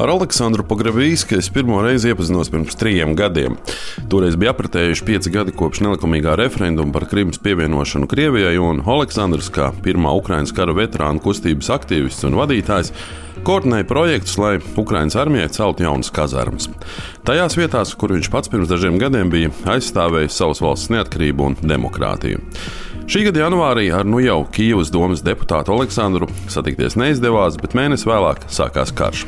Ar Aleksandru Pogrebīsku es pirmo reizi iepazinos pirms trijiem gadiem. Toreiz bija apritējuši pieci gadi kopš nelikumīgā referenduma par Krimas pievienošanu Krievijai, un Aleksandrs, kā pirmā Ukraiņas kara veterāna kustības aktīvists un vadītājs, koordinēja projektus, lai Ukraiņas armijai celtu jaunas kazarmas. Tajās vietās, kur viņš pats pirms dažiem gadiem bija aizstāvējis savas valsts neatkarību un demokrātiju. Šī gada janvārī ar nu jau Kīivas domas deputātu Aleksandru satikties neizdevās, bet mēnesi vēlāk sākās karš.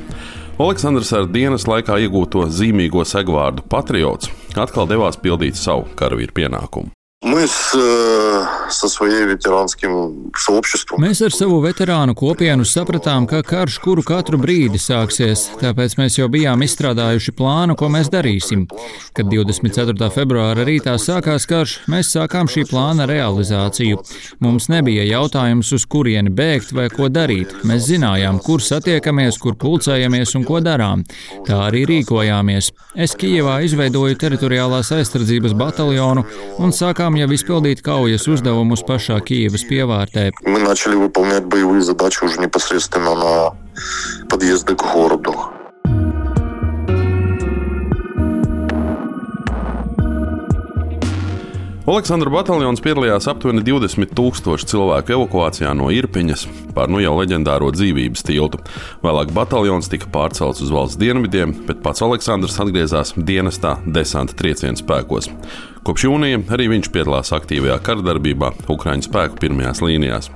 Aleksandrs ar dienas laikā iegūto zīmīgo segvārdu patriots atkal devās pildīt savu karavīru pienākumu. Мы с, со своей ветеранским сообществом. Mēs ar savu veterānu kopienu sapratām, ka karš kuru katru brīdi sāksies, tāpēc mēs jau bijām izstrādājuši plānu, ko mēs darīsim. Kad 24. februāra rītā sākās karš, mēs sākām šī plāna realizāciju. Mums nebija jautājums, uz kurieni bēgt vai ko darīt. Mēs zinājām, kur satiekamies, kur pulcējamies un ko darām. Tā arī rīkojāmies. Es Kijevā izveidoju teritoriālās aizsardzības bataljonu un sākām sākām jau izpildīt kaujas uzdevumus pašā Kīivas pievārtē. Мы начали выполнять боевые задачи уже непосредственно на подъезды к городу. Aleksandra bataljons piedalījās aptuveni 20 tūkstošu cilvēku evakuācijā no Irpiņas pār nu jau leģendāro dzīvības tiltu. Vēlāk bataljons tika pārcelts uz valsts dienvidiem, bet pats Aleksandrs atgriezās dienestā desanta trieciena spēkos. Kopš jūnija arī viņš piedalās aktīvajā karadarbībā Ukraiņu spēku pirmajās līnijās.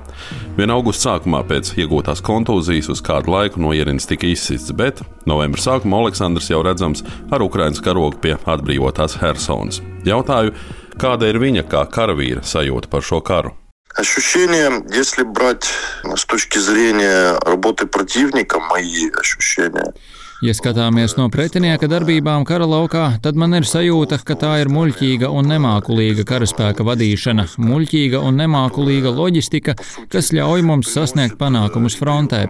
Viena augusta sākumā pēc iegūtās kontūzijas uz kādu laiku no ierīnas tika izsists, bet novembra sākumā Aleksandrs jau redzams ar Ukraiņas karogu pie atbrīvotās Helsonas. Jautāju, Kāda ir viņa kā karavīra sajūta par šo karu? Ощущения, если брать с точки зрения работы противника, мои ощущения – Ja skatāmies no pretinieka darbībām kara laukā, tad man ir sajūta, ka tā ir muļķīga un nemākulīga karaspēka vadīšana, muļķīga un nemākulīga loģistika, kas ļauj mums sasniegt panākumus frontē.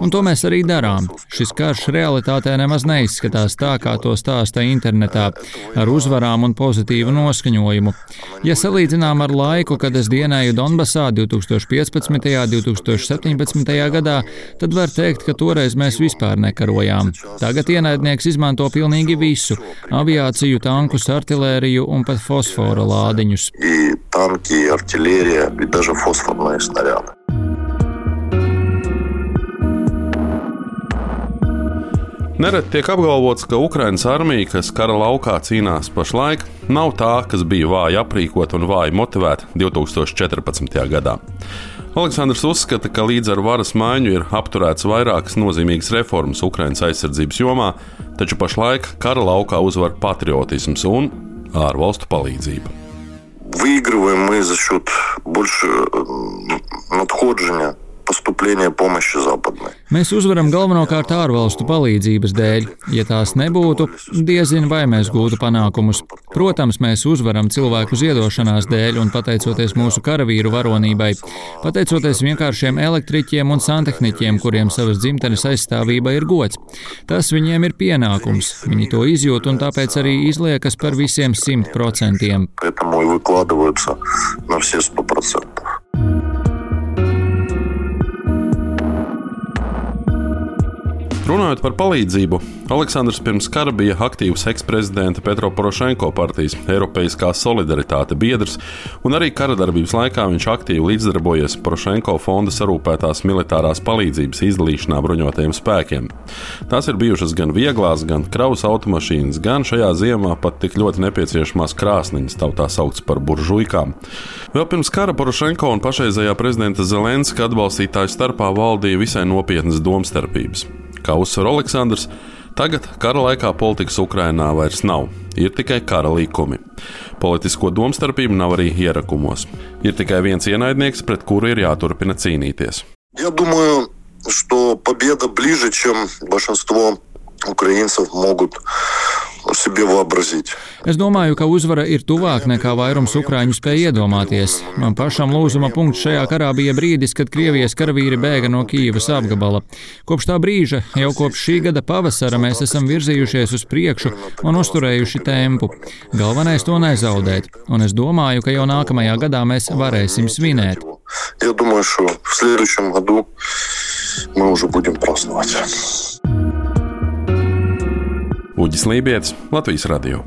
Un to mēs arī darām. Šis karš realitātē nemaz neizskatās tā, kā to stāsta internetā, ar uzvarām un pozitīvu noskaņojumu. Ja salīdzinām ar laiku, kad es dienēju Donbasā 2015. un 2017. gadā, tad var teikt, ka toreiz mēs vispār nekarojām. Tagad ienaidnieks izmanto pilnīgi visu - aviāciju, tankus, artilēriju un pat fosfora lādiņus. Tanki, artilērija, bet daži fosfornai snarjādi. Nereti tiek apgalvots, ka Ukraiņas armija, kas kara laukā cīnās pašlaik, nav tā, kas bija vāji aprīkot un vāji motivēt 2014. gadā. Aleksandrs uzskata, ka līdz ar varas maiņu ir apturēts vairākas nozīmīgas reformas Ukraiņas aizsardzības jomā, taču pašlaik kara laukā uzvar patriotisms un ārvalstu palīdzība. Выигрываем мы за счет больше надходжения поступления помощи западной. Mēs uzvaram galvenokārt ārvalstu palīdzības dēļ. Ja tās nebūtu, diezin vai mēs gūtu panākumus. Protams, mēs uzvaram cilvēku ziedošanās dēļ un pateicoties mūsu karavīru varonībai, pateicoties vienkāršiem elektriķiem un santehniķiem, kuriem savas dzimtenes aizstāvība ir gods. Tas viņiem ir pienākums. Viņi to izjūt un tāpēc arī izliekas par visiem simt procentiem. Поэтому и выкладываются на все сто процентов. Runājot par palīdzību, Aleksandrs pirms kara bija aktīvs eksprezidenta Petro Porošenko partijas Eiropeiskā solidaritāte biedrs, un arī kara darbības laikā viņš aktīvi līdzdarbojies Porošenko fonda sarūpētās militārās palīdzības izdalīšanā bruņotajiem spēkiem. Tās ir bijušas gan vieglās, gan kravas automašīnas, gan šajā ziemā pat tik ļoti nepieciešamās krāsniņas, tautā sauktas par buržuikām. Vēl pirms kara Porošenko un pašreizējā prezidenta Zelenska atbalstītāju starpā valdīja visai nopietnas domstarpības Kā uzsver Aleksandrs, tagad kara laikā politikas Ukrainā vairs nav. Ir tikai kara līkumi. Politisko domstarpību nav arī ierakumos. Ir tikai viens ienaidnieks, pret kuru ir jāturpina cīnīties. Я думаю, что победа ближе, чем большинство украинцев могут себе вообразить. Es domāju, ka uzvara ir tuvāk nekā vairums ukrāņu spēja iedomāties. Man pašam lūzuma punkts šajā karā bija brīdis, kad Krievijas karavīri bēga no Kīivas apgabala. Kopš tā brīža, jau kopš šī gada pavasara, mēs esam virzījušies uz priekšu un uzturējuši tempu. Galvenais to nezaudēt, un es domāju, ka jau nākamajā gadā mēs varēsim svinēt. Я думаю, что в следующем году мы уже будем праздновать. Uģis Lībijams, Latvijas Radio.